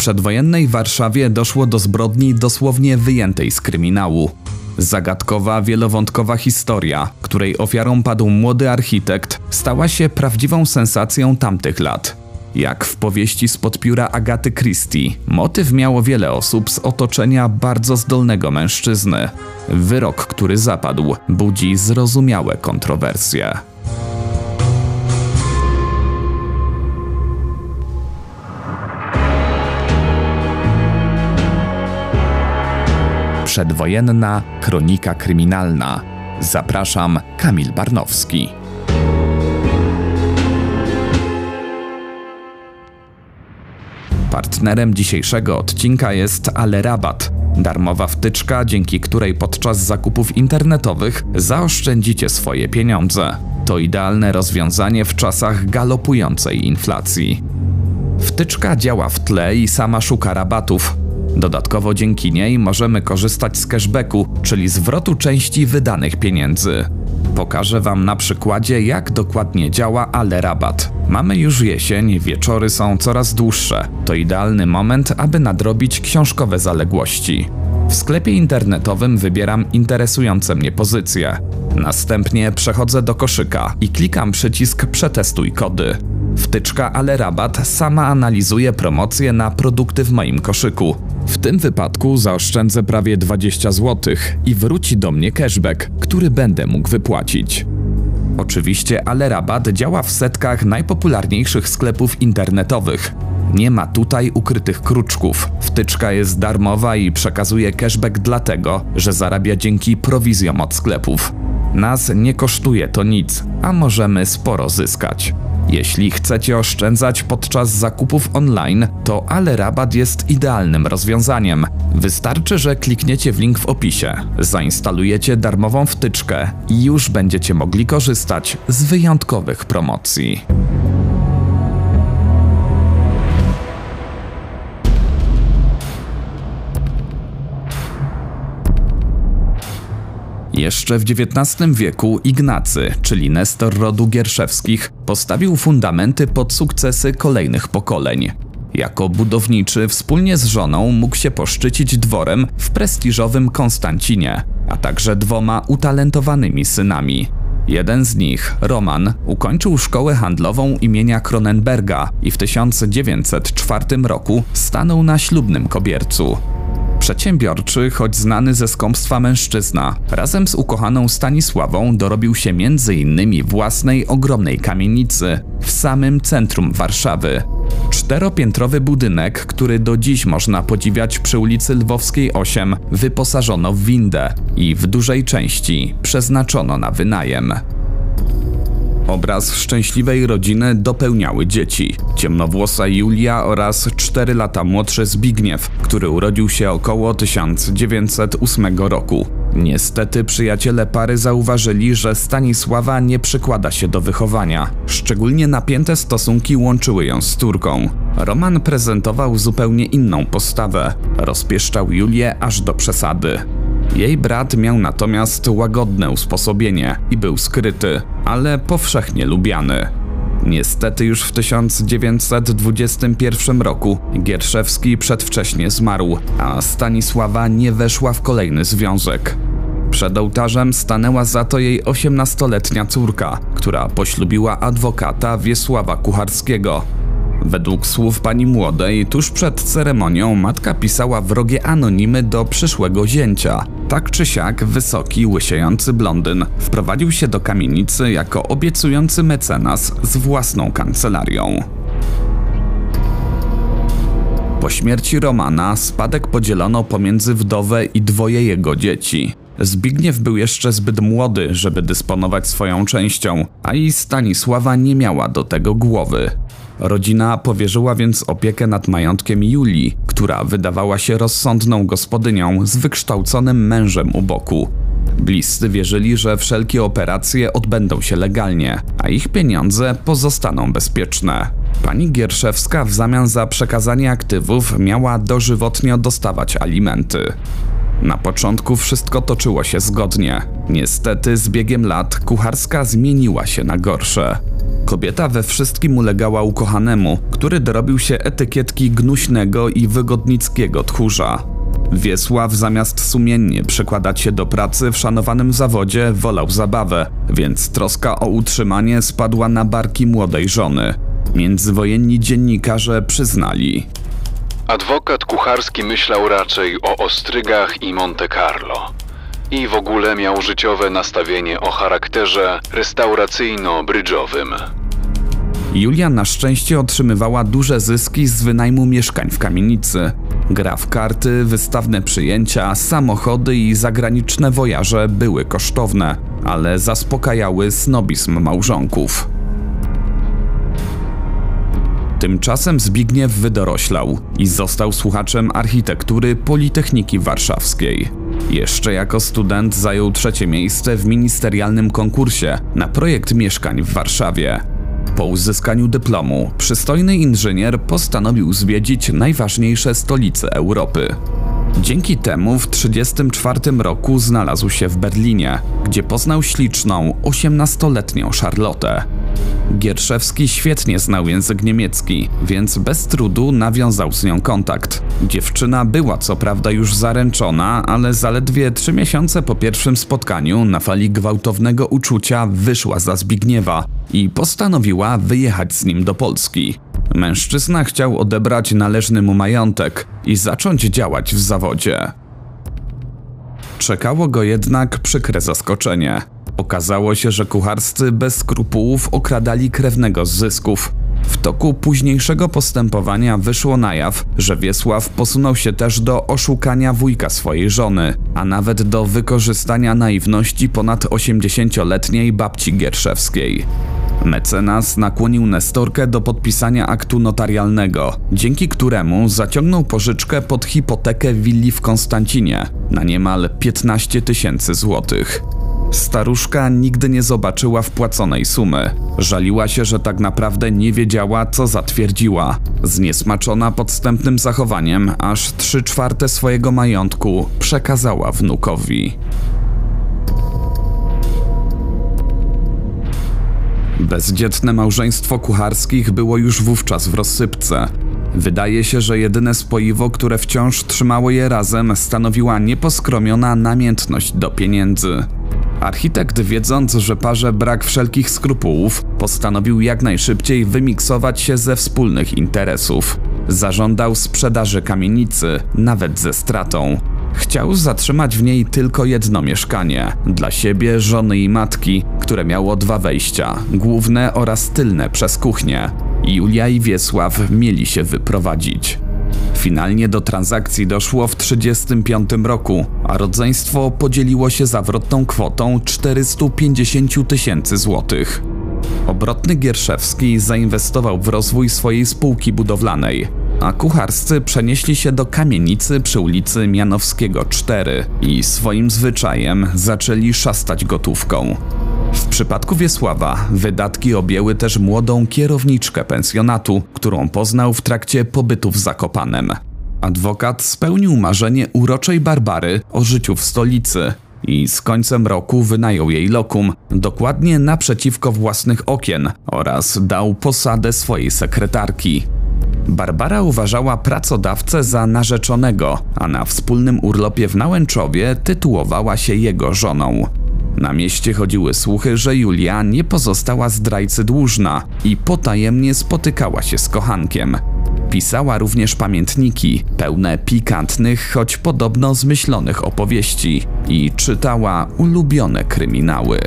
przedwojennej Warszawie doszło do zbrodni dosłownie wyjętej z kryminału. Zagadkowa, wielowątkowa historia, której ofiarą padł młody architekt, stała się prawdziwą sensacją tamtych lat. Jak w powieści spod pióra Agaty Christie, motyw miało wiele osób z otoczenia bardzo zdolnego mężczyzny. Wyrok, który zapadł, budzi zrozumiałe kontrowersje. Przedwojenna kronika kryminalna. Zapraszam, Kamil Barnowski. Partnerem dzisiejszego odcinka jest Alerabat, darmowa wtyczka, dzięki której podczas zakupów internetowych zaoszczędzicie swoje pieniądze. To idealne rozwiązanie w czasach galopującej inflacji. Wtyczka działa w tle i sama szuka rabatów. Dodatkowo dzięki niej możemy korzystać z cashbacku, czyli zwrotu części wydanych pieniędzy. Pokażę Wam na przykładzie, jak dokładnie działa Ale Rabat. Mamy już jesień, wieczory są coraz dłuższe. To idealny moment, aby nadrobić książkowe zaległości. W sklepie internetowym wybieram interesujące mnie pozycje. Następnie przechodzę do koszyka i klikam przycisk Przetestuj kody. Wtyczka Ale Rabat sama analizuje promocje na produkty w moim koszyku. W tym wypadku zaoszczędzę prawie 20 zł i wróci do mnie cashback, który będę mógł wypłacić. Oczywiście Ale Rabat działa w setkach najpopularniejszych sklepów internetowych. Nie ma tutaj ukrytych kruczków. Wtyczka jest darmowa i przekazuje cashback dlatego, że zarabia dzięki prowizjom od sklepów. Nas nie kosztuje to nic, a możemy sporo zyskać. Jeśli chcecie oszczędzać podczas zakupów online, to Ale Rabat jest idealnym rozwiązaniem. Wystarczy, że klikniecie w link w opisie, zainstalujecie darmową wtyczkę i już będziecie mogli korzystać z wyjątkowych promocji. Jeszcze w XIX wieku Ignacy, czyli Nestor rodu Gierszewskich, postawił fundamenty pod sukcesy kolejnych pokoleń. Jako budowniczy wspólnie z żoną mógł się poszczycić dworem w prestiżowym Konstancinie, a także dwoma utalentowanymi synami. Jeden z nich, Roman, ukończył szkołę handlową imienia Kronenberga i w 1904 roku stanął na ślubnym kobiercu. Przedsiębiorczy, choć znany ze skąpstwa mężczyzna, razem z ukochaną Stanisławą dorobił się m.in. własnej ogromnej kamienicy w samym centrum Warszawy. Czteropiętrowy budynek, który do dziś można podziwiać przy ulicy Lwowskiej 8, wyposażono w windę i w dużej części przeznaczono na wynajem. Obraz szczęśliwej rodziny dopełniały dzieci. Ciemnowłosa Julia oraz 4 lata młodszy Zbigniew, który urodził się około 1908 roku. Niestety przyjaciele pary zauważyli, że Stanisława nie przykłada się do wychowania. Szczególnie napięte stosunki łączyły ją z Turką. Roman prezentował zupełnie inną postawę. Rozpieszczał Julię aż do przesady. Jej brat miał natomiast łagodne usposobienie i był skryty, ale powszechnie lubiany. Niestety już w 1921 roku Gierszewski przedwcześnie zmarł, a Stanisława nie weszła w kolejny związek. Przed ołtarzem stanęła za to jej 18-letnia córka, która poślubiła adwokata Wiesława Kucharskiego, Według słów pani młodej, tuż przed ceremonią matka pisała wrogie anonimy do przyszłego zięcia. Tak czy siak, wysoki, łysiejący blondyn wprowadził się do kamienicy jako obiecujący mecenas z własną kancelarią. Po śmierci Romana spadek podzielono pomiędzy wdowę i dwoje jego dzieci. Zbigniew był jeszcze zbyt młody, żeby dysponować swoją częścią, a i Stanisława nie miała do tego głowy. Rodzina powierzyła więc opiekę nad majątkiem Julii, która wydawała się rozsądną gospodynią z wykształconym mężem u boku. Bliscy wierzyli, że wszelkie operacje odbędą się legalnie, a ich pieniądze pozostaną bezpieczne. Pani Gierszewska w zamian za przekazanie aktywów miała dożywotnio dostawać alimenty. Na początku wszystko toczyło się zgodnie. Niestety z biegiem lat kucharska zmieniła się na gorsze. Kobieta we wszystkim ulegała ukochanemu, który dorobił się etykietki gnuśnego i wygodnickiego tchórza. Wiesław zamiast sumiennie przekładać się do pracy w szanowanym zawodzie wolał zabawę, więc troska o utrzymanie spadła na barki młodej żony. Międzywojenni dziennikarze przyznali. Adwokat kucharski myślał raczej o ostrygach i Monte Carlo. I w ogóle miał życiowe nastawienie o charakterze restauracyjno-brydżowym. Julia na szczęście otrzymywała duże zyski z wynajmu mieszkań w kamienicy. Gra w karty, wystawne przyjęcia, samochody i zagraniczne wojaże były kosztowne, ale zaspokajały snobizm małżonków. Tymczasem Zbigniew wydoroślał i został słuchaczem architektury Politechniki Warszawskiej. Jeszcze jako student zajął trzecie miejsce w ministerialnym konkursie na projekt mieszkań w Warszawie. Po uzyskaniu dyplomu, przystojny inżynier postanowił zwiedzić najważniejsze stolice Europy. Dzięki temu w 1934 roku znalazł się w Berlinie, gdzie poznał śliczną, 18-letnią Charlotte. Gierszewski świetnie znał język niemiecki, więc bez trudu nawiązał z nią kontakt. Dziewczyna była co prawda już zaręczona, ale zaledwie trzy miesiące po pierwszym spotkaniu na fali gwałtownego uczucia wyszła za Zbigniewa i postanowiła wyjechać z nim do Polski. Mężczyzna chciał odebrać należny mu majątek i zacząć działać w zawodzie. Czekało go jednak przykre zaskoczenie. Okazało się, że kucharscy bez skrupułów okradali krewnego z zysków. W toku późniejszego postępowania wyszło na jaw, że Wiesław posunął się też do oszukania wujka swojej żony, a nawet do wykorzystania naiwności ponad 80-letniej babci Gierszewskiej. Mecenas nakłonił Nestorkę do podpisania aktu notarialnego, dzięki któremu zaciągnął pożyczkę pod hipotekę willi w Konstancinie na niemal 15 tysięcy złotych. Staruszka nigdy nie zobaczyła wpłaconej sumy. Żaliła się, że tak naprawdę nie wiedziała, co zatwierdziła. Zniesmaczona podstępnym zachowaniem, aż trzy czwarte swojego majątku przekazała wnukowi. Bezdzietne małżeństwo kucharskich było już wówczas w rozsypce. Wydaje się, że jedyne spoiwo, które wciąż trzymało je razem, stanowiła nieposkromiona namiętność do pieniędzy. Architekt, wiedząc, że parze brak wszelkich skrupułów, postanowił jak najszybciej wymiksować się ze wspólnych interesów. Zażądał sprzedaży kamienicy, nawet ze stratą. Chciał zatrzymać w niej tylko jedno mieszkanie dla siebie, żony i matki, które miało dwa wejścia główne oraz tylne przez kuchnię. Julia i Wiesław mieli się wyprowadzić. Finalnie do transakcji doszło w 1935 roku, a rodzeństwo podzieliło się zawrotną kwotą 450 tysięcy złotych. Obrotny Gierszewski zainwestował w rozwój swojej spółki budowlanej, a kucharscy przenieśli się do kamienicy przy ulicy Mianowskiego 4 i swoim zwyczajem zaczęli szastać gotówką. W przypadku Wiesława wydatki objęły też młodą kierowniczkę pensjonatu, którą poznał w trakcie pobytu w Zakopanem. Adwokat spełnił marzenie uroczej Barbary o życiu w stolicy i z końcem roku wynajął jej lokum, dokładnie naprzeciwko własnych okien oraz dał posadę swojej sekretarki. Barbara uważała pracodawcę za narzeczonego, a na wspólnym urlopie w Nałęczowie tytułowała się jego żoną. Na mieście chodziły słuchy, że Julia nie pozostała zdrajcy dłużna i potajemnie spotykała się z kochankiem. Pisała również pamiętniki, pełne pikantnych, choć podobno zmyślonych opowieści i czytała ulubione kryminały.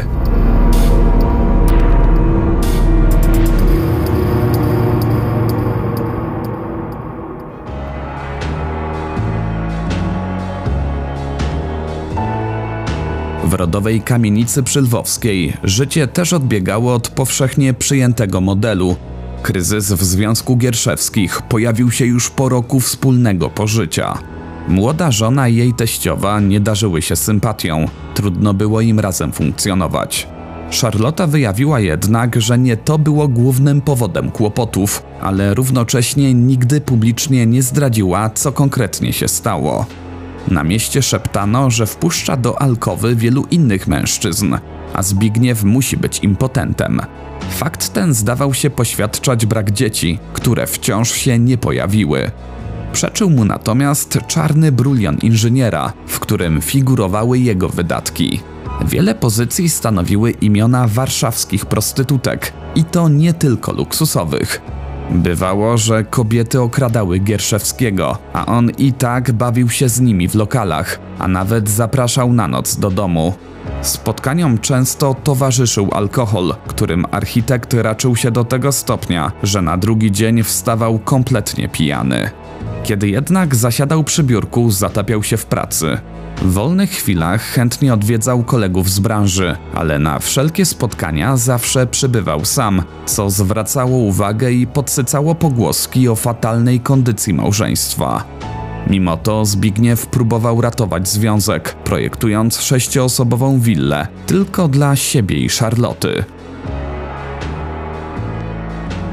W rodowej kamienicy przylwowskiej życie też odbiegało od powszechnie przyjętego modelu. Kryzys w Związku Gierszewskich pojawił się już po roku wspólnego pożycia. Młoda żona i jej teściowa nie darzyły się sympatią, trudno było im razem funkcjonować. Charlotta wyjawiła jednak, że nie to było głównym powodem kłopotów, ale równocześnie nigdy publicznie nie zdradziła, co konkretnie się stało. Na mieście szeptano, że wpuszcza do alkowy wielu innych mężczyzn a Zbigniew musi być impotentem. Fakt ten zdawał się poświadczać brak dzieci, które wciąż się nie pojawiły. Przeczył mu natomiast czarny brulion inżyniera, w którym figurowały jego wydatki. Wiele pozycji stanowiły imiona warszawskich prostytutek i to nie tylko luksusowych. Bywało, że kobiety okradały Gierszewskiego, a on i tak bawił się z nimi w lokalach, a nawet zapraszał na noc do domu. Spotkaniom często towarzyszył alkohol, którym architekt raczył się do tego stopnia, że na drugi dzień wstawał kompletnie pijany. Kiedy jednak zasiadał przy biurku, zatapiał się w pracy. W wolnych chwilach chętnie odwiedzał kolegów z branży, ale na wszelkie spotkania zawsze przybywał sam, co zwracało uwagę i podsycało pogłoski o fatalnej kondycji małżeństwa. Mimo to Zbigniew próbował ratować związek, projektując sześcioosobową willę tylko dla siebie i Charloty.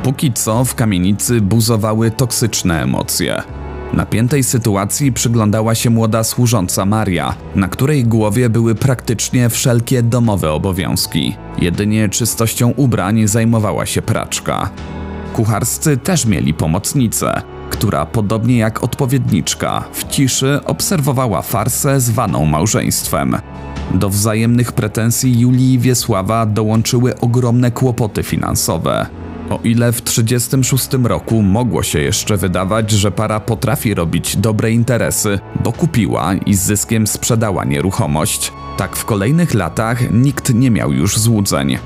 Póki co w kamienicy buzowały toksyczne emocje. Napiętej sytuacji przyglądała się młoda służąca Maria, na której głowie były praktycznie wszelkie domowe obowiązki. Jedynie czystością ubrań zajmowała się praczka. Kucharscy też mieli pomocnicę, która podobnie jak odpowiedniczka w ciszy obserwowała farsę zwaną małżeństwem. Do wzajemnych pretensji Julii i Wiesława dołączyły ogromne kłopoty finansowe. O ile w 1936 roku mogło się jeszcze wydawać, że para potrafi robić dobre interesy, bo kupiła i z zyskiem sprzedała nieruchomość, tak w kolejnych latach nikt nie miał już złudzeń.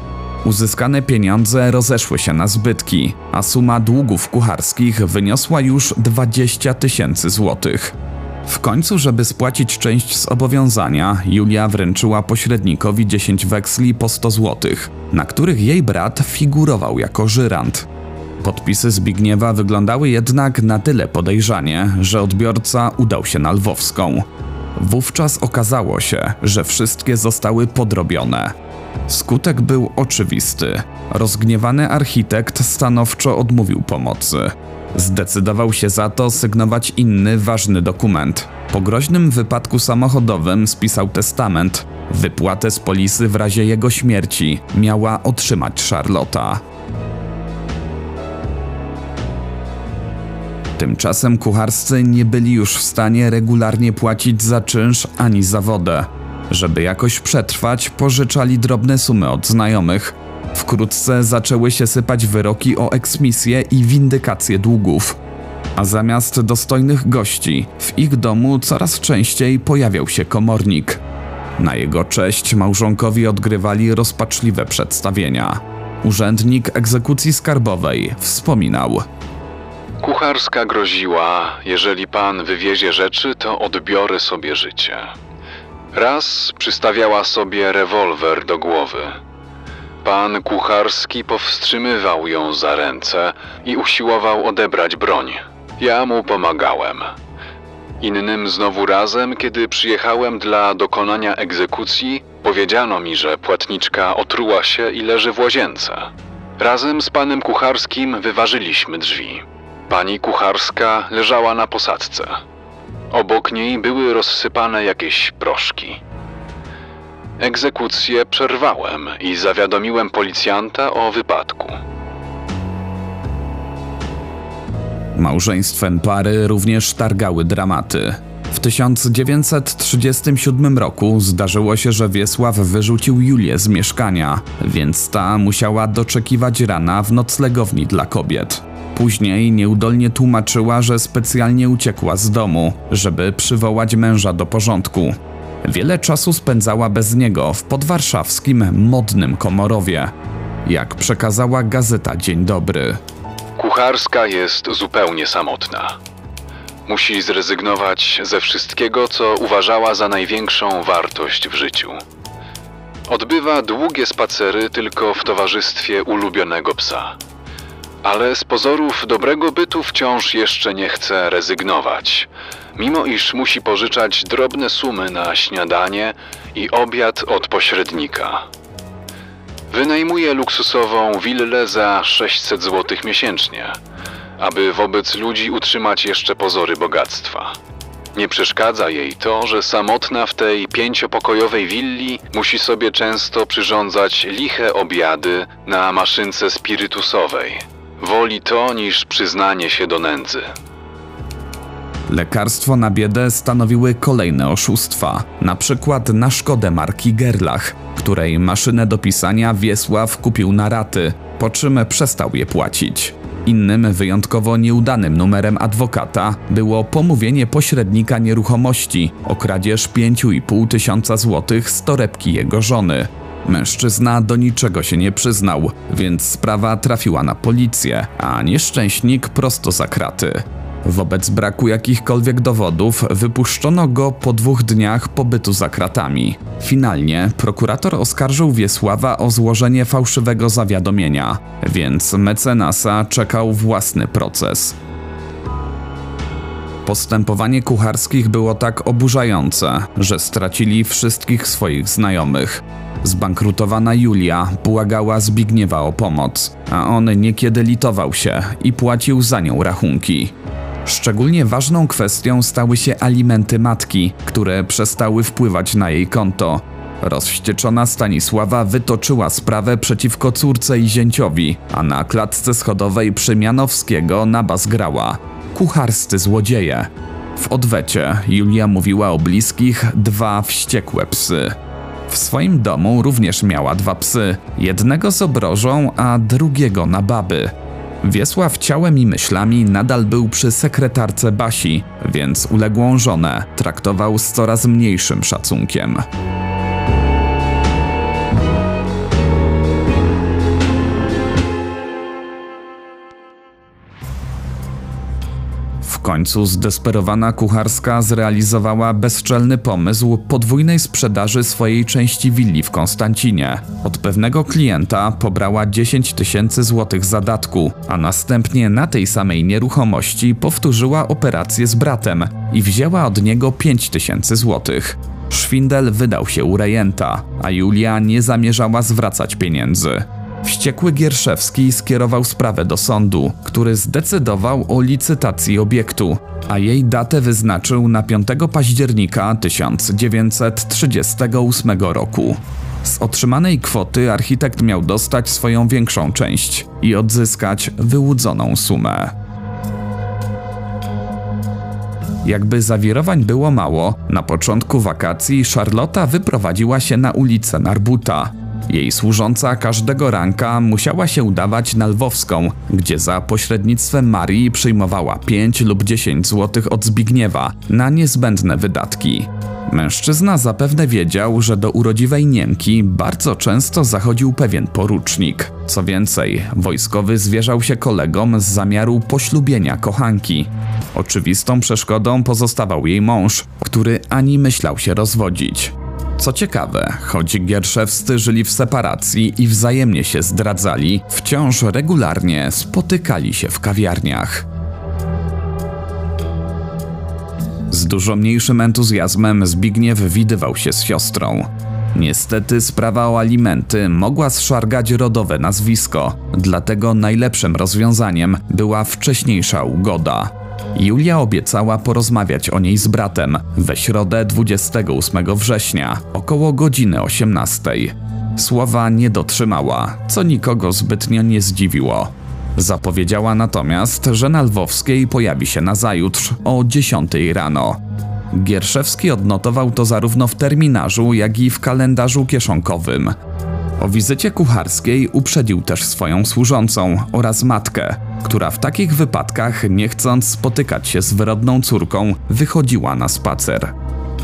Uzyskane pieniądze rozeszły się na zbytki, a suma długów kucharskich wyniosła już 20 tysięcy złotych. W końcu, żeby spłacić część zobowiązania, Julia wręczyła pośrednikowi 10 weksli po 100 złotych, na których jej brat figurował jako żyrant. Podpisy Zbigniewa wyglądały jednak na tyle podejrzanie, że odbiorca udał się na Lwowską. Wówczas okazało się, że wszystkie zostały podrobione. Skutek był oczywisty. Rozgniewany architekt stanowczo odmówił pomocy. Zdecydował się za to sygnować inny ważny dokument. Po groźnym wypadku samochodowym spisał testament. Wypłatę z polisy w razie jego śmierci miała otrzymać Charlotta. Tymczasem kucharscy nie byli już w stanie regularnie płacić za czynsz ani za wodę. Żeby jakoś przetrwać, pożyczali drobne sumy od znajomych. Wkrótce zaczęły się sypać wyroki o eksmisję i windykację długów. A zamiast dostojnych gości, w ich domu coraz częściej pojawiał się komornik. Na jego cześć małżonkowi odgrywali rozpaczliwe przedstawienia. Urzędnik egzekucji skarbowej wspominał: Kucharska groziła, jeżeli pan wywiezie rzeczy, to odbiorę sobie życie. Raz przystawiała sobie rewolwer do głowy. Pan kucharski powstrzymywał ją za ręce i usiłował odebrać broń. Ja mu pomagałem. Innym znowu razem, kiedy przyjechałem dla dokonania egzekucji, powiedziano mi, że płatniczka otruła się i leży w łazience. Razem z panem kucharskim wyważyliśmy drzwi. Pani kucharska leżała na posadzce. Obok niej były rozsypane jakieś proszki. Egzekucję przerwałem i zawiadomiłem policjanta o wypadku. Małżeństwem pary również targały dramaty. W 1937 roku zdarzyło się, że Wiesław wyrzucił Julię z mieszkania, więc ta musiała doczekiwać rana w noclegowni dla kobiet. Później nieudolnie tłumaczyła, że specjalnie uciekła z domu, żeby przywołać męża do porządku. Wiele czasu spędzała bez niego w podwarszawskim modnym Komorowie. Jak przekazała gazeta Dzień Dobry. Kucharska jest zupełnie samotna. Musi zrezygnować ze wszystkiego, co uważała za największą wartość w życiu. Odbywa długie spacery tylko w towarzystwie ulubionego psa. Ale z pozorów dobrego bytu wciąż jeszcze nie chce rezygnować, mimo iż musi pożyczać drobne sumy na śniadanie i obiad od pośrednika. Wynajmuje luksusową willę za 600 zł miesięcznie, aby wobec ludzi utrzymać jeszcze pozory bogactwa. Nie przeszkadza jej to, że samotna w tej pięciopokojowej willi musi sobie często przyrządzać liche obiady na maszynce spirytusowej. Woli to niż przyznanie się do nędzy. Lekarstwo na biedę stanowiły kolejne oszustwa, na przykład na szkodę marki Gerlach, której maszynę do pisania Wiesław kupił na raty, po czym przestał je płacić. Innym wyjątkowo nieudanym numerem adwokata było pomówienie pośrednika nieruchomości o kradzież 5,5 tysiąca złotych z torebki jego żony. Mężczyzna do niczego się nie przyznał, więc sprawa trafiła na policję, a nieszczęśnik prosto za kraty. Wobec braku jakichkolwiek dowodów wypuszczono go po dwóch dniach pobytu za kratami. Finalnie prokurator oskarżył Wiesława o złożenie fałszywego zawiadomienia, więc mecenasa czekał własny proces. Postępowanie kucharskich było tak oburzające, że stracili wszystkich swoich znajomych. Zbankrutowana Julia błagała Zbigniewa o pomoc, a on niekiedy litował się i płacił za nią rachunki. Szczególnie ważną kwestią stały się alimenty matki, które przestały wpływać na jej konto. Rozwścieczona Stanisława wytoczyła sprawę przeciwko córce i zięciowi, a na klatce schodowej Przemianowskiego na bas grała kucharscy złodzieje. W odwecie Julia mówiła o bliskich dwa wściekłe psy. W swoim domu również miała dwa psy, jednego z obrożą, a drugiego na baby. Wiesław ciałem i myślami nadal był przy sekretarce Basi, więc uległą żonę traktował z coraz mniejszym szacunkiem. Końcu zdesperowana kucharska zrealizowała bezczelny pomysł podwójnej sprzedaży swojej części willi w Konstancinie. Od pewnego klienta pobrała 10 tysięcy złotych zadatku, a następnie na tej samej nieruchomości powtórzyła operację z bratem i wzięła od niego 5 tysięcy złotych. Szwindel wydał się u rejenta, a Julia nie zamierzała zwracać pieniędzy. Wściekły Gierszewski skierował sprawę do sądu, który zdecydował o licytacji obiektu, a jej datę wyznaczył na 5 października 1938 roku. Z otrzymanej kwoty architekt miał dostać swoją większą część i odzyskać wyłudzoną sumę. Jakby zawirowań było mało, na początku wakacji Charlotta wyprowadziła się na ulicę Narbuta, jej służąca każdego ranka musiała się udawać na Lwowską, gdzie za pośrednictwem Marii przyjmowała 5 lub 10 zł od Zbigniewa na niezbędne wydatki. Mężczyzna zapewne wiedział, że do urodziwej Niemki bardzo często zachodził pewien porucznik. Co więcej, wojskowy zwierzał się kolegom z zamiaru poślubienia kochanki. Oczywistą przeszkodą pozostawał jej mąż, który ani myślał się rozwodzić. Co ciekawe, choć Gierszewscy żyli w separacji i wzajemnie się zdradzali, wciąż regularnie spotykali się w kawiarniach. Z dużo mniejszym entuzjazmem Zbigniew widywał się z siostrą. Niestety sprawa o alimenty mogła zszargać rodowe nazwisko, dlatego najlepszym rozwiązaniem była wcześniejsza ugoda. Julia obiecała porozmawiać o niej z bratem we środę 28 września, około godziny 18. Słowa nie dotrzymała, co nikogo zbytnio nie zdziwiło. Zapowiedziała natomiast, że na Lwowskiej pojawi się nazajutrz o 10 rano. Gierszewski odnotował to zarówno w terminarzu, jak i w kalendarzu kieszonkowym. O wizycie kucharskiej uprzedził też swoją służącą oraz matkę, która w takich wypadkach, nie chcąc spotykać się z wyrodną córką, wychodziła na spacer.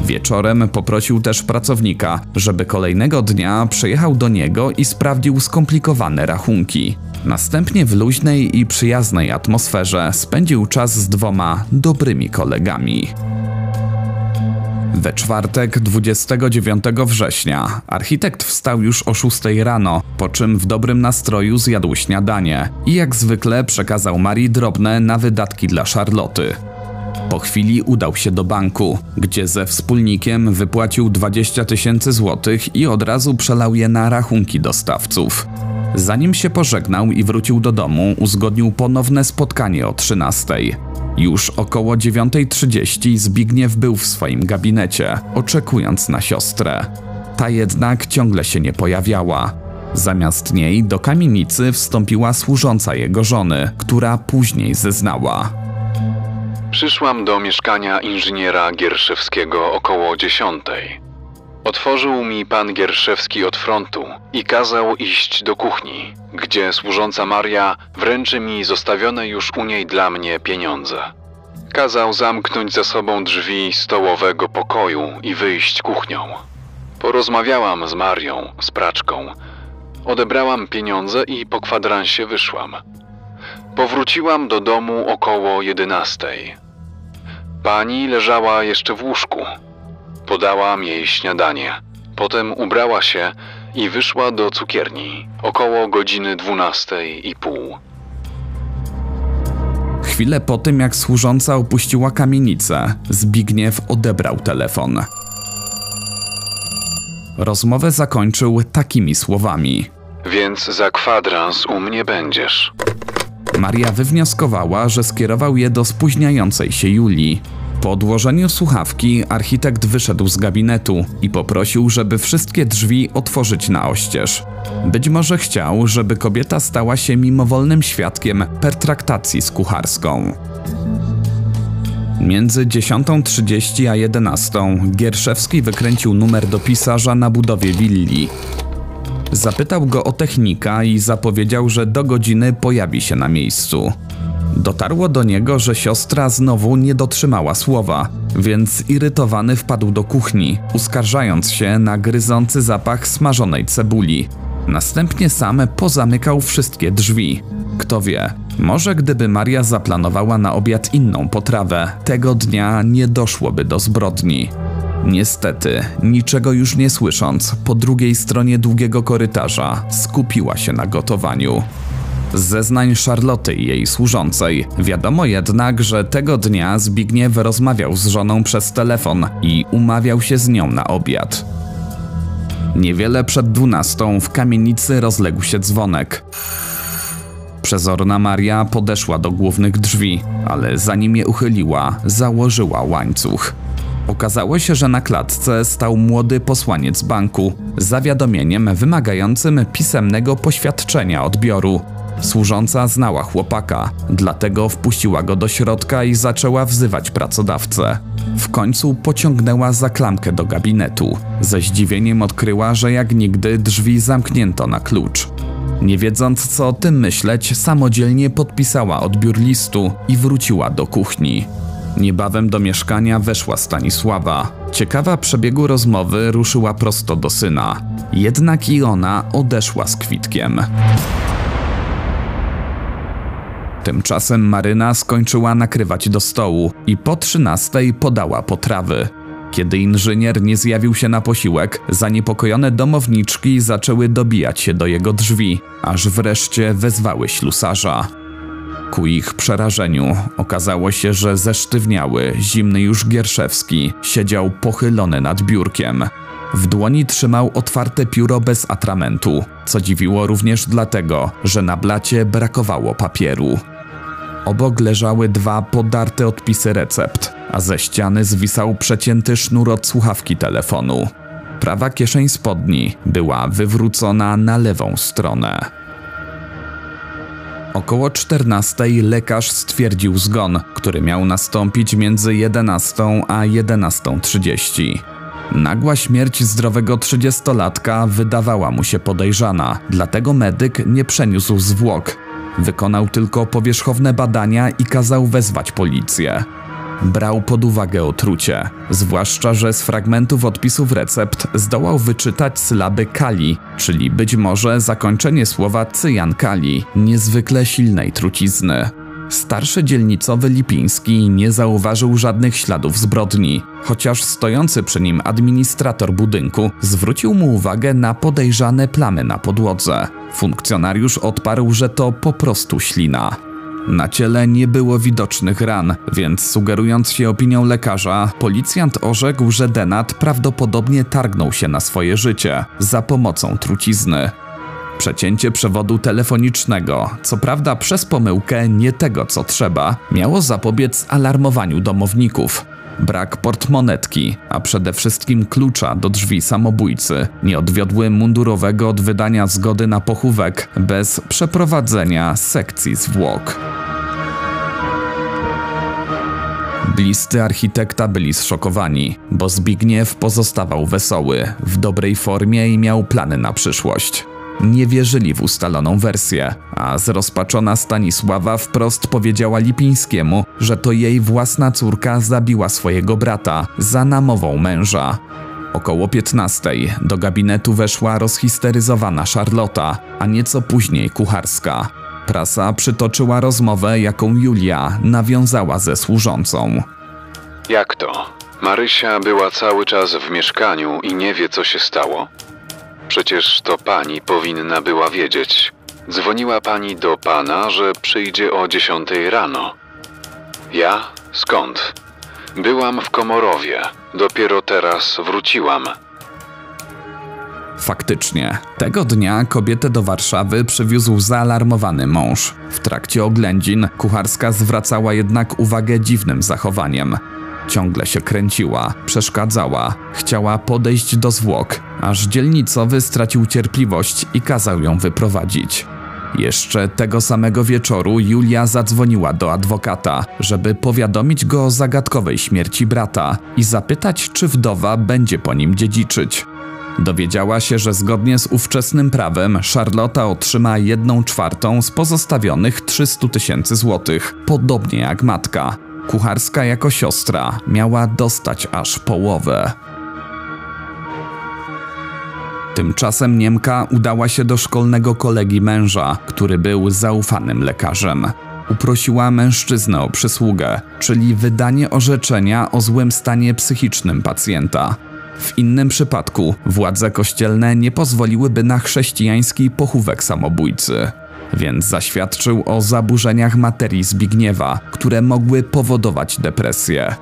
Wieczorem poprosił też pracownika, żeby kolejnego dnia przyjechał do niego i sprawdził skomplikowane rachunki. Następnie w luźnej i przyjaznej atmosferze spędził czas z dwoma dobrymi kolegami. We czwartek 29 września architekt wstał już o 6 rano, po czym w dobrym nastroju zjadł śniadanie i jak zwykle przekazał Marii drobne na wydatki dla Charloty. Po chwili udał się do banku, gdzie ze wspólnikiem wypłacił 20 tysięcy złotych i od razu przelał je na rachunki dostawców. Zanim się pożegnał i wrócił do domu, uzgodnił ponowne spotkanie o 13. Już około 9.30 Zbigniew był w swoim gabinecie, oczekując na siostrę. Ta jednak ciągle się nie pojawiała. Zamiast niej do kamienicy wstąpiła służąca jego żony, która później zeznała. Przyszłam do mieszkania inżyniera Gierszewskiego około dziesiątej. Otworzył mi pan Gierszewski od frontu i kazał iść do kuchni, gdzie służąca Maria wręczy mi zostawione już u niej dla mnie pieniądze. Kazał zamknąć za sobą drzwi stołowego pokoju i wyjść kuchnią. Porozmawiałam z Marią, z praczką. Odebrałam pieniądze i po kwadransie wyszłam. Powróciłam do domu około jedenastej. Pani leżała jeszcze w łóżku. Podałam jej śniadanie. Potem ubrała się i wyszła do cukierni około godziny dwunastej i pół. Chwilę po tym, jak służąca opuściła kamienicę, Zbigniew odebrał telefon. Rozmowę zakończył takimi słowami. Więc za kwadrans u mnie będziesz. Maria wywnioskowała, że skierował je do spóźniającej się Julii. Po odłożeniu słuchawki architekt wyszedł z gabinetu i poprosił, żeby wszystkie drzwi otworzyć na oścież. Być może chciał, żeby kobieta stała się mimowolnym świadkiem pertraktacji z kucharską. Między 10.30 a 11.00 Gierszewski wykręcił numer do pisarza na budowie willi. Zapytał go o technika i zapowiedział, że do godziny pojawi się na miejscu. Dotarło do niego, że siostra znowu nie dotrzymała słowa, więc irytowany wpadł do kuchni, uskarżając się na gryzący zapach smażonej cebuli. Następnie sam pozamykał wszystkie drzwi. Kto wie, może gdyby Maria zaplanowała na obiad inną potrawę, tego dnia nie doszłoby do zbrodni. Niestety, niczego już nie słysząc, po drugiej stronie długiego korytarza skupiła się na gotowaniu. Zeznań Charloty i jej służącej wiadomo jednak, że tego dnia Zbigniew rozmawiał z żoną przez telefon i umawiał się z nią na obiad. Niewiele przed dwunastą w kamienicy rozległ się dzwonek. Przezorna Maria podeszła do głównych drzwi, ale zanim je uchyliła, założyła łańcuch. Okazało się, że na klatce stał młody posłaniec banku z zawiadomieniem wymagającym pisemnego poświadczenia odbioru. Służąca znała chłopaka, dlatego wpuściła go do środka i zaczęła wzywać pracodawcę. W końcu pociągnęła za klamkę do gabinetu. Ze zdziwieniem odkryła, że jak nigdy drzwi zamknięto na klucz. Nie wiedząc co o tym myśleć, samodzielnie podpisała odbiór listu i wróciła do kuchni. Niebawem do mieszkania weszła Stanisława. Ciekawa przebiegu rozmowy ruszyła prosto do syna. Jednak i ona odeszła z kwitkiem. Tymczasem Maryna skończyła nakrywać do stołu i po trzynastej podała potrawy. Kiedy inżynier nie zjawił się na posiłek, zaniepokojone domowniczki zaczęły dobijać się do jego drzwi, aż wreszcie wezwały ślusarza. Ku ich przerażeniu okazało się, że zesztywniały, zimny już Gierszewski siedział pochylony nad biurkiem. W dłoni trzymał otwarte pióro bez atramentu, co dziwiło również dlatego, że na blacie brakowało papieru. Obok leżały dwa podarte odpisy recept, a ze ściany zwisał przecięty sznur od słuchawki telefonu. Prawa kieszeń spodni była wywrócona na lewą stronę. Około 14 lekarz stwierdził zgon, który miał nastąpić między 11 a 11.30. Nagła śmierć zdrowego trzydziestolatka wydawała mu się podejrzana, dlatego medyk nie przeniósł zwłok. Wykonał tylko powierzchowne badania i kazał wezwać policję. Brał pod uwagę otrucie, zwłaszcza, że z fragmentów odpisów recept zdołał wyczytać sylaby kali, czyli być może zakończenie słowa cyjan kali, niezwykle silnej trucizny. Starszy dzielnicowy Lipiński nie zauważył żadnych śladów zbrodni, chociaż stojący przy nim administrator budynku zwrócił mu uwagę na podejrzane plamy na podłodze. Funkcjonariusz odparł, że to po prostu ślina. Na ciele nie było widocznych ran, więc sugerując się opinią lekarza, policjant orzekł, że Denat prawdopodobnie targnął się na swoje życie za pomocą trucizny. Przecięcie przewodu telefonicznego, co prawda przez pomyłkę nie tego co trzeba, miało zapobiec alarmowaniu domowników. Brak portmonetki, a przede wszystkim klucza do drzwi samobójcy, nie odwiodły mundurowego od wydania zgody na pochówek bez przeprowadzenia sekcji zwłok. Bliscy architekta byli zszokowani, bo Zbigniew pozostawał wesoły, w dobrej formie i miał plany na przyszłość. Nie wierzyli w ustaloną wersję, a zrozpaczona Stanisława wprost powiedziała Lipińskiemu, że to jej własna córka zabiła swojego brata za namową męża. Około 15 do gabinetu weszła rozhisteryzowana Charlota, a nieco później kucharska. Prasa przytoczyła rozmowę, jaką Julia nawiązała ze służącą. Jak to? Marysia była cały czas w mieszkaniu i nie wie, co się stało? Przecież to pani powinna była wiedzieć. Dzwoniła pani do pana, że przyjdzie o 10 rano. Ja? Skąd? Byłam w Komorowie. Dopiero teraz wróciłam. Faktycznie, tego dnia kobietę do Warszawy przywiózł zaalarmowany mąż. W trakcie oględzin kucharska zwracała jednak uwagę dziwnym zachowaniem. Ciągle się kręciła, przeszkadzała, chciała podejść do zwłok, aż dzielnicowy stracił cierpliwość i kazał ją wyprowadzić. Jeszcze tego samego wieczoru Julia zadzwoniła do adwokata, żeby powiadomić go o zagadkowej śmierci brata i zapytać, czy wdowa będzie po nim dziedziczyć. Dowiedziała się, że zgodnie z ówczesnym prawem Charlotta otrzyma jedną czwartą z pozostawionych 300 tysięcy złotych, podobnie jak matka. Kucharska jako siostra miała dostać aż połowę. Tymczasem Niemka udała się do szkolnego kolegi męża, który był zaufanym lekarzem. Uprosiła mężczyznę o przysługę, czyli wydanie orzeczenia o złym stanie psychicznym pacjenta. W innym przypadku władze kościelne nie pozwoliłyby na chrześcijański pochówek samobójcy, więc zaświadczył o zaburzeniach materii Zbigniewa, które mogły powodować depresję.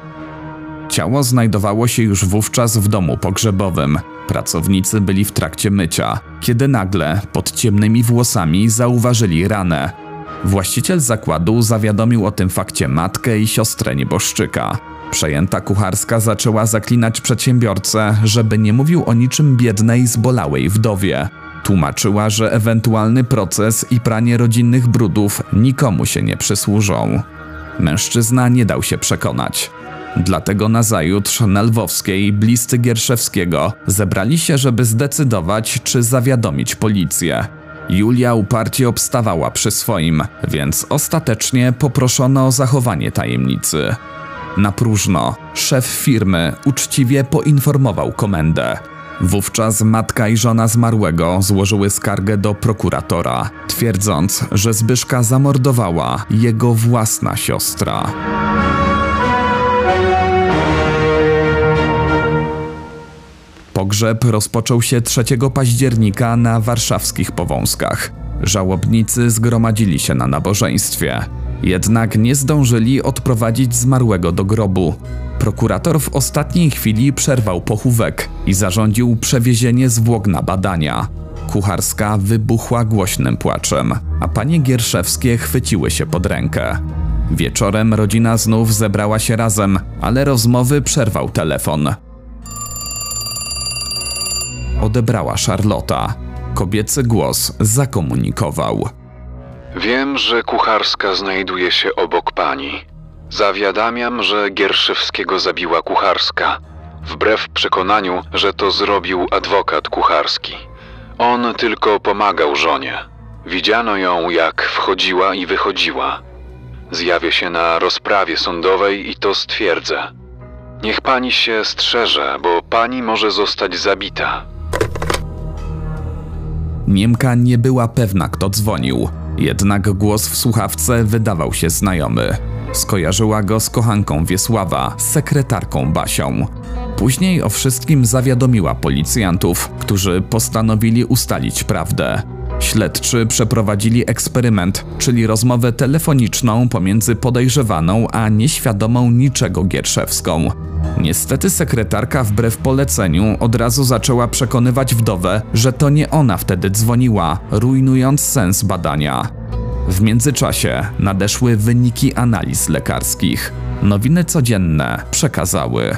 Ciało znajdowało się już wówczas w domu pogrzebowym. Pracownicy byli w trakcie mycia, kiedy nagle pod ciemnymi włosami zauważyli ranę. Właściciel zakładu zawiadomił o tym fakcie matkę i siostrę nieboszczyka. Przejęta kucharska zaczęła zaklinać przedsiębiorcę, żeby nie mówił o niczym biednej, zbolałej wdowie. Tłumaczyła, że ewentualny proces i pranie rodzinnych brudów nikomu się nie przysłużą. Mężczyzna nie dał się przekonać. Dlatego nazajutrz na Lwowskiej bliscy Gierszewskiego zebrali się, żeby zdecydować, czy zawiadomić policję. Julia uparcie obstawała przy swoim, więc ostatecznie poproszono o zachowanie tajemnicy. Na próżno, szef firmy uczciwie poinformował komendę. Wówczas matka i żona zmarłego złożyły skargę do prokuratora, twierdząc, że Zbyszka zamordowała jego własna siostra. Pogrzeb rozpoczął się 3 października na warszawskich Powązkach. Żałobnicy zgromadzili się na nabożeństwie. Jednak nie zdążyli odprowadzić zmarłego do grobu. Prokurator w ostatniej chwili przerwał pochówek i zarządził przewiezienie zwłok na badania. Kucharska wybuchła głośnym płaczem, a panie Gierszewskie chwyciły się pod rękę. Wieczorem rodzina znów zebrała się razem, ale rozmowy przerwał telefon. Odebrała Charlota. Kobiecy głos zakomunikował. Wiem, że kucharska znajduje się obok pani. Zawiadamiam, że Gierszewskiego zabiła kucharska, wbrew przekonaniu, że to zrobił adwokat kucharski. On tylko pomagał żonie. Widziano ją, jak wchodziła i wychodziła. Zjawię się na rozprawie sądowej i to stwierdzę. Niech pani się strzeże, bo pani może zostać zabita. Niemka nie była pewna, kto dzwonił, jednak głos w słuchawce wydawał się znajomy. Skojarzyła go z kochanką Wiesława, sekretarką Basią. Później o wszystkim zawiadomiła policjantów, którzy postanowili ustalić prawdę. Śledczy przeprowadzili eksperyment, czyli rozmowę telefoniczną pomiędzy podejrzewaną a nieświadomą niczego Gierszewską. Niestety sekretarka wbrew poleceniu od razu zaczęła przekonywać wdowę, że to nie ona wtedy dzwoniła, rujnując sens badania. W międzyczasie nadeszły wyniki analiz lekarskich. Nowiny codzienne przekazały.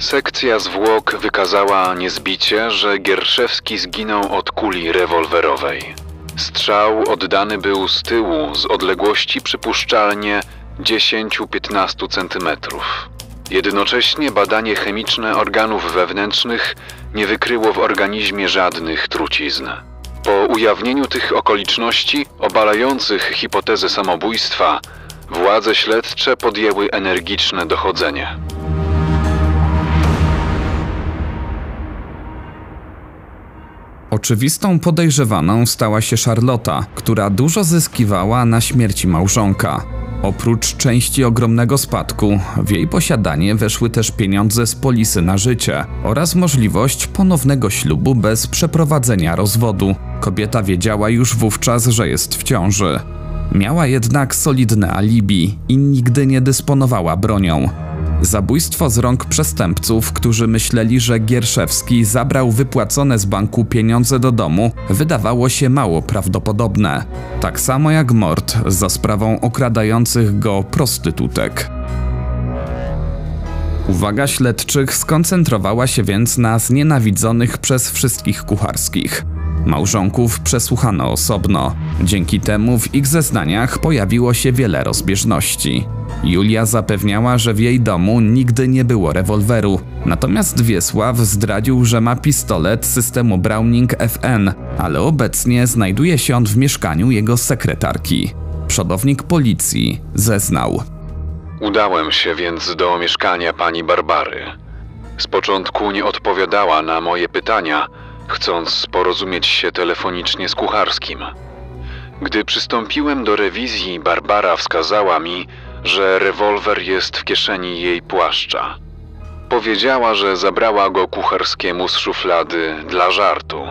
Sekcja zwłok wykazała niezbicie, że Gierszewski zginął od kuli rewolwerowej. Strzał oddany był z tyłu z odległości przypuszczalnie 10-15 cm. Jednocześnie badanie chemiczne organów wewnętrznych nie wykryło w organizmie żadnych trucizn. Po ujawnieniu tych okoliczności obalających hipotezę samobójstwa, władze śledcze podjęły energiczne dochodzenie. Oczywistą podejrzewaną stała się Charlotta, która dużo zyskiwała na śmierci małżonka. Oprócz części ogromnego spadku, w jej posiadanie weszły też pieniądze z polisy na życie oraz możliwość ponownego ślubu bez przeprowadzenia rozwodu. Kobieta wiedziała już wówczas, że jest w ciąży. Miała jednak solidne alibi i nigdy nie dysponowała bronią. Zabójstwo z rąk przestępców, którzy myśleli, że Gierszewski zabrał wypłacone z banku pieniądze do domu, wydawało się mało prawdopodobne. Tak samo jak mord za sprawą okradających go prostytutek. Uwaga śledczych skoncentrowała się więc na znienawidzonych przez wszystkich kucharskich. Małżonków przesłuchano osobno. Dzięki temu w ich zeznaniach pojawiło się wiele rozbieżności. Julia zapewniała, że w jej domu nigdy nie było rewolweru, natomiast Wiesław zdradził, że ma pistolet systemu Browning FN, ale obecnie znajduje się on w mieszkaniu jego sekretarki. Przodownik policji zeznał. Udałem się więc do mieszkania pani Barbary. Z początku nie odpowiadała na moje pytania, chcąc porozumieć się telefonicznie z kucharskim. Gdy przystąpiłem do rewizji, Barbara wskazała mi, że rewolwer jest w kieszeni jej płaszcza. Powiedziała, że zabrała go kucharskiemu z szuflady dla żartu.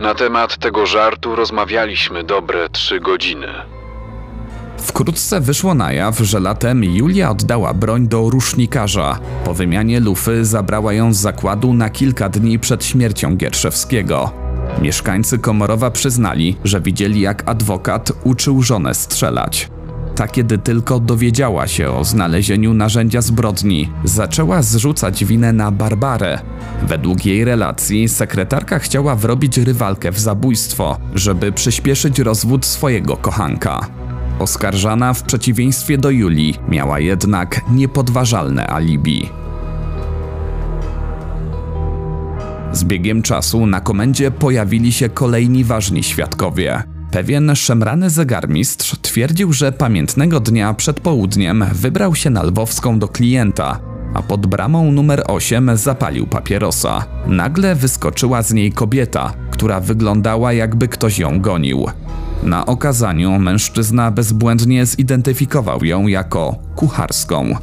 Na temat tego żartu rozmawialiśmy dobre trzy godziny. Wkrótce wyszło na jaw, że latem Julia oddała broń do rusznikarza. Po wymianie lufy zabrała ją z zakładu na kilka dni przed śmiercią Gierszewskiego. Mieszkańcy Komorowa przyznali, że widzieli jak adwokat uczył żonę strzelać. Ta, kiedy tylko dowiedziała się o znalezieniu narzędzia zbrodni, zaczęła zrzucać winę na Barbarę. Według jej relacji sekretarka chciała wrobić rywalkę w zabójstwo, żeby przyspieszyć rozwód swojego kochanka. Oskarżana w przeciwieństwie do Julii miała jednak niepodważalne alibi. Z biegiem czasu na komendzie pojawili się kolejni ważni świadkowie. Pewien szemrany zegarmistrz twierdził, że pamiętnego dnia przed południem wybrał się na Lwowską do klienta, a pod bramą numer 8 zapalił papierosa. Nagle wyskoczyła z niej kobieta, która wyglądała jakby ktoś ją gonił. Na okazaniu mężczyzna bezbłędnie zidentyfikował ją jako kucharską.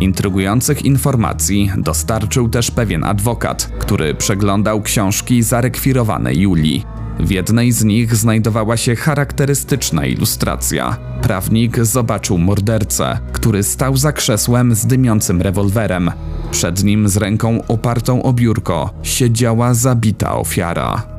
Intrygujących informacji dostarczył też pewien adwokat, który przeglądał książki zarekwirowane Julii. W jednej z nich znajdowała się charakterystyczna ilustracja. Prawnik zobaczył mordercę, który stał za krzesłem z dymiącym rewolwerem. Przed nim z ręką opartą o biurko siedziała zabita ofiara.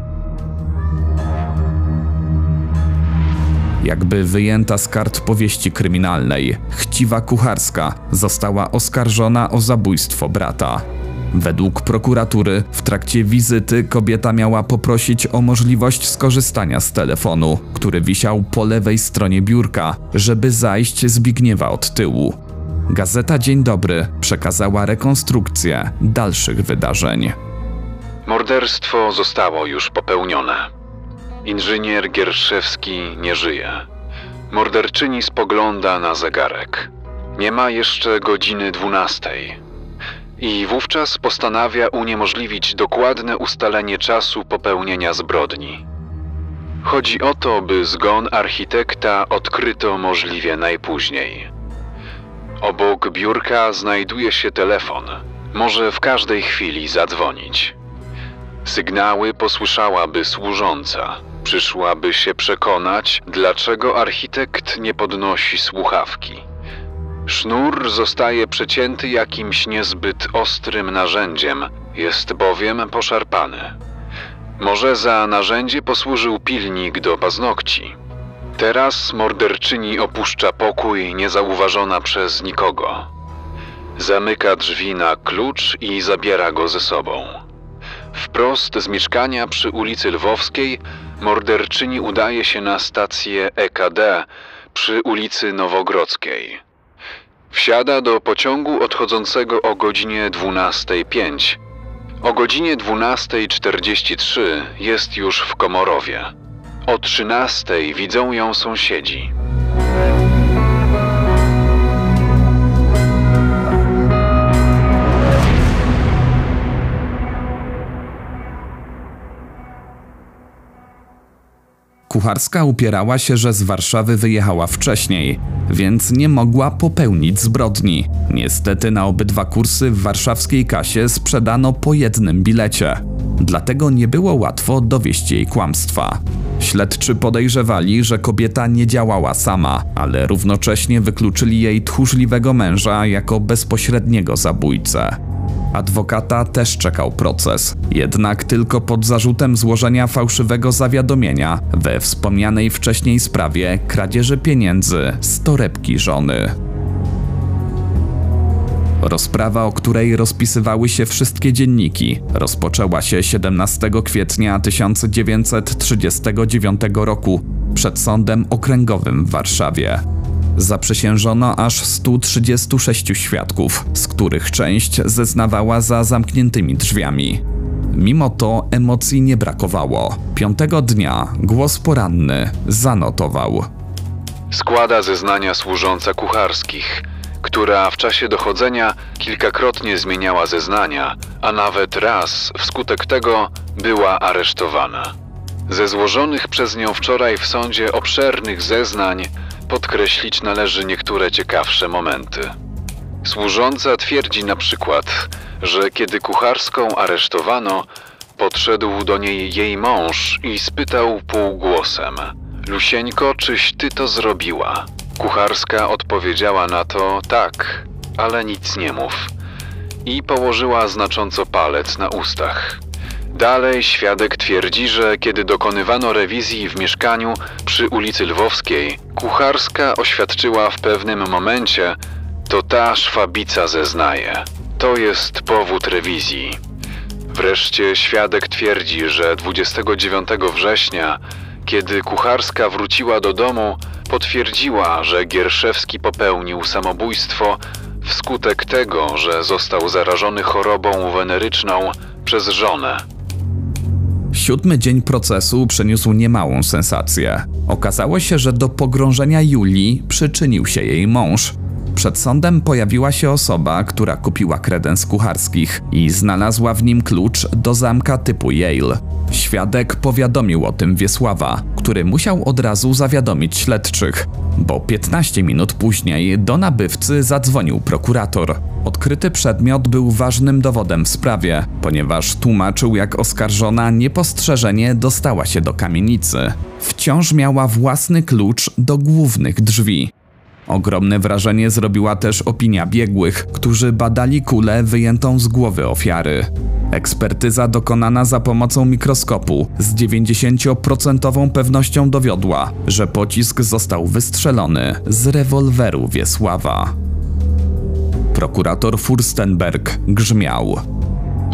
Jakby wyjęta z kart powieści kryminalnej, chciwa kucharska została oskarżona o zabójstwo brata. Według prokuratury w trakcie wizyty kobieta miała poprosić o możliwość skorzystania z telefonu, który wisiał po lewej stronie biurka, żeby zajść Zbigniewa od tyłu. Gazeta Dzień Dobry przekazała rekonstrukcję dalszych wydarzeń. Morderstwo zostało już popełnione. Inżynier Gierszewski nie żyje. Morderczyni spogląda na zegarek. Nie ma jeszcze godziny dwunastej. I wówczas postanawia uniemożliwić dokładne ustalenie czasu popełnienia zbrodni. Chodzi o to, by zgon architekta odkryto możliwie najpóźniej. Obok biurka znajduje się telefon. Może w każdej chwili zadzwonić. Sygnały posłyszałaby służąca. Przyszłaby się przekonać, dlaczego architekt nie podnosi słuchawki. Sznur zostaje przecięty jakimś niezbyt ostrym narzędziem, jest bowiem poszarpany. Może za narzędzie posłużył pilnik do paznokci. Teraz morderczyni opuszcza pokój niezauważona przez nikogo. Zamyka drzwi na klucz i zabiera go ze sobą. Wprost z mieszkania przy ulicy Lwowskiej morderczyni udaje się na stację EKD przy ulicy Nowogrodzkiej. Wsiada do pociągu odchodzącego o godzinie 12.05. O godzinie 12.43 jest już w Komorowie. O 13.00 widzą ją sąsiedzi. Kucharska upierała się, że z Warszawy wyjechała wcześniej, więc nie mogła popełnić zbrodni. Niestety na obydwa kursy w warszawskiej kasie sprzedano po jednym bilecie. Dlatego nie było łatwo dowieść jej kłamstwa. Śledczy podejrzewali, że kobieta nie działała sama, ale równocześnie wykluczyli jej tchórzliwego męża jako bezpośredniego zabójcę. Adwokata też czekał proces, jednak tylko pod zarzutem złożenia fałszywego zawiadomienia we wspomnianej wcześniej sprawie kradzieży pieniędzy z torebki żony. Rozprawa, o której rozpisywały się wszystkie dzienniki, rozpoczęła się 17 kwietnia 1939 roku przed Sądem Okręgowym w Warszawie. Zaprzysiężono aż 136 świadków, z których część zeznawała za zamkniętymi drzwiami. Mimo to emocji nie brakowało. Piątego dnia głos poranny zanotował. Składa zeznania służąca kucharskich, która w czasie dochodzenia kilkakrotnie zmieniała zeznania, a nawet raz wskutek tego była aresztowana. Ze złożonych przez nią wczoraj w sądzie obszernych zeznań podkreślić należy niektóre ciekawsze momenty. Służąca twierdzi na przykład, że kiedy kucharską aresztowano, podszedł do niej jej mąż i spytał półgłosem: Lusieńko, czyś ty to zrobiła? Kucharska odpowiedziała na to: Tak, ale nic nie mów. I położyła znacząco palec na ustach. Dalej świadek twierdzi, że kiedy dokonywano rewizji w mieszkaniu przy ulicy Lwowskiej, kucharska oświadczyła w pewnym momencie, to ta szwabica zeznaje. To jest powód rewizji. Wreszcie świadek twierdzi, że 29 września, kiedy kucharska wróciła do domu, potwierdziła, że Gierszewski popełnił samobójstwo wskutek tego, że został zarażony chorobą weneryczną przez żonę. Siódmy dzień procesu przyniósł niemałą sensację. Okazało się, że do pogrążenia Julii przyczynił się jej mąż. Przed sądem pojawiła się osoba, która kupiła kredens kucharskich i znalazła w nim klucz do zamka typu Yale. Świadek powiadomił o tym Wiesława, który musiał od razu zawiadomić śledczych, bo 15 minut później do nabywcy zadzwonił prokurator. Odkryty przedmiot był ważnym dowodem w sprawie, ponieważ tłumaczył, jak oskarżona niepostrzeżenie dostała się do kamienicy. Wciąż miała własny klucz do głównych drzwi. Ogromne wrażenie zrobiła też opinia biegłych, którzy badali kulę wyjętą z głowy ofiary. Ekspertyza dokonana za pomocą mikroskopu z 90% pewnością dowiodła, że pocisk został wystrzelony z rewolweru Wiesława. Prokurator Furstenberg grzmiał.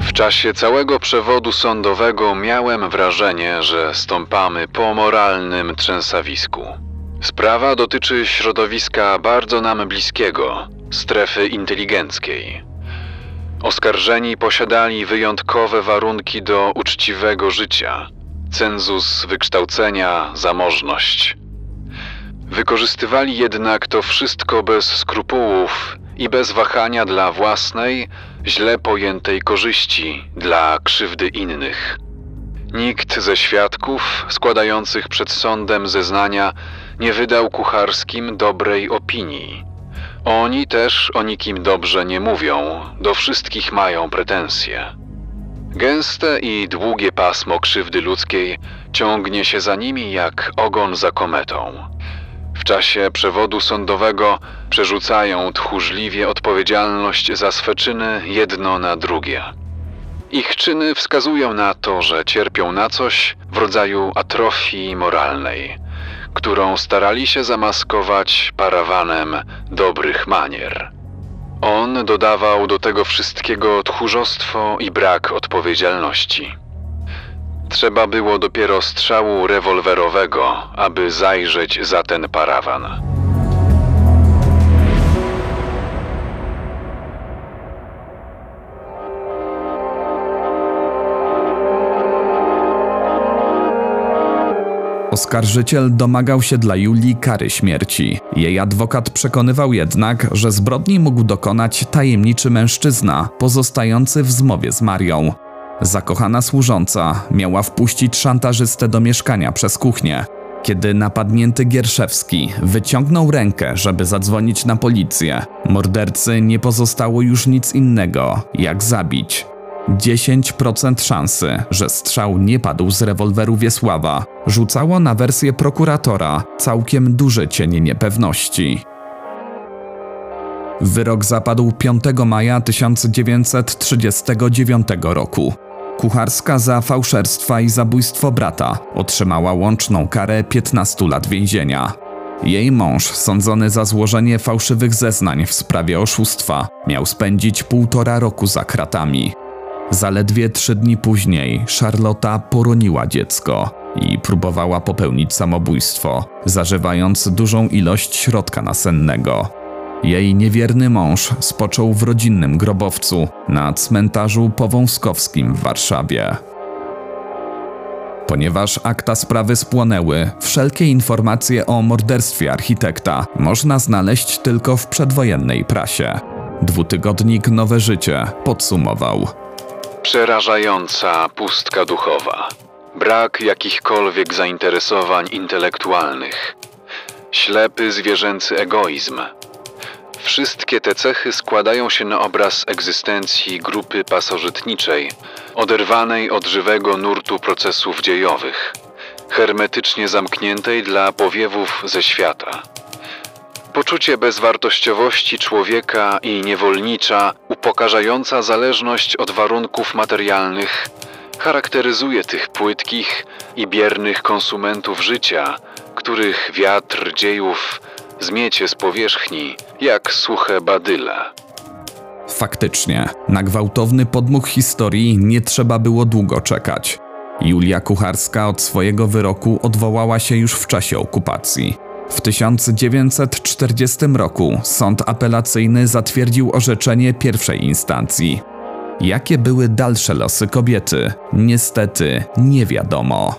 W czasie całego przewodu sądowego miałem wrażenie, że stąpamy po moralnym trzęsawisku. Sprawa dotyczy środowiska bardzo nam bliskiego strefy inteligenckiej. Oskarżeni posiadali wyjątkowe warunki do uczciwego życia, cenzus wykształcenia, zamożność. Wykorzystywali jednak to wszystko bez skrupułów i bez wahania dla własnej, źle pojętej korzyści, dla krzywdy innych. Nikt ze świadków składających przed sądem zeznania nie wydał kucharskim dobrej opinii. Oni też o nikim dobrze nie mówią, do wszystkich mają pretensje. Gęste i długie pasmo krzywdy ludzkiej ciągnie się za nimi jak ogon za kometą. W czasie przewodu sądowego przerzucają tchórzliwie odpowiedzialność za swe czyny jedno na drugie. Ich czyny wskazują na to, że cierpią na coś w rodzaju atrofii moralnej, którą starali się zamaskować parawanem dobrych manier. On dodawał do tego wszystkiego tchórzostwo i brak odpowiedzialności. Trzeba było dopiero strzału rewolwerowego, aby zajrzeć za ten parawan. Oskarżyciel domagał się dla Julii kary śmierci. Jej adwokat przekonywał jednak, że zbrodni mógł dokonać tajemniczy mężczyzna, pozostający w zmowie z Marią. Zakochana służąca miała wpuścić szantażystę do mieszkania przez kuchnię. Kiedy napadnięty Gierszewski wyciągnął rękę, żeby zadzwonić na policję, mordercy nie pozostało już nic innego, jak zabić. 10% szansy, że strzał nie padł z rewolweru Wiesława, rzucało na wersję prokuratora całkiem duży cień niepewności. Wyrok zapadł 5 maja 1939 roku. Kucharska za fałszerstwa i zabójstwo brata otrzymała łączną karę 15 lat więzienia. Jej mąż, sądzony za złożenie fałszywych zeznań w sprawie oszustwa, miał spędzić półtora roku za kratami. Zaledwie trzy dni później Charlotta poroniła dziecko i próbowała popełnić samobójstwo, zażywając dużą ilość środka nasennego. Jej niewierny mąż spoczął w rodzinnym grobowcu na cmentarzu powązkowskim w Warszawie. Ponieważ akta sprawy spłonęły, wszelkie informacje o morderstwie architekta można znaleźć tylko w przedwojennej prasie. Dwutygodnik Nowe Życie podsumował. Przerażająca pustka duchowa. Brak jakichkolwiek zainteresowań intelektualnych. Ślepy zwierzęcy egoizm. Wszystkie te cechy składają się na obraz egzystencji grupy pasożytniczej, oderwanej od żywego nurtu procesów dziejowych, hermetycznie zamkniętej dla powiewów ze świata. Poczucie bezwartościowości człowieka i niewolnicza, upokarzająca zależność od warunków materialnych, charakteryzuje tych płytkich i biernych konsumentów życia, których wiatr dziejów zmiecie z powierzchni jak suche badyle. Faktycznie, na gwałtowny podmuch historii nie trzeba było długo czekać. Julia Kucharska od swojego wyroku odwołała się już w czasie okupacji. W 1940 roku sąd apelacyjny zatwierdził orzeczenie pierwszej instancji. Jakie były dalsze losy kobiety? Niestety nie wiadomo.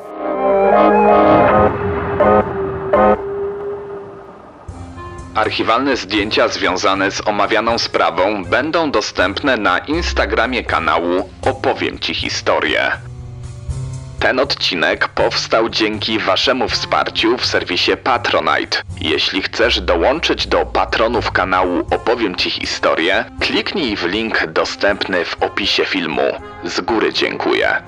Archiwalne zdjęcia związane z omawianą sprawą będą dostępne na Instagramie kanału Opowiem Ci historię. Ten odcinek powstał dzięki Waszemu wsparciu w serwisie Patronite. Jeśli chcesz dołączyć do patronów kanału Opowiem Ci historię, kliknij w link dostępny w opisie filmu. Z góry dziękuję.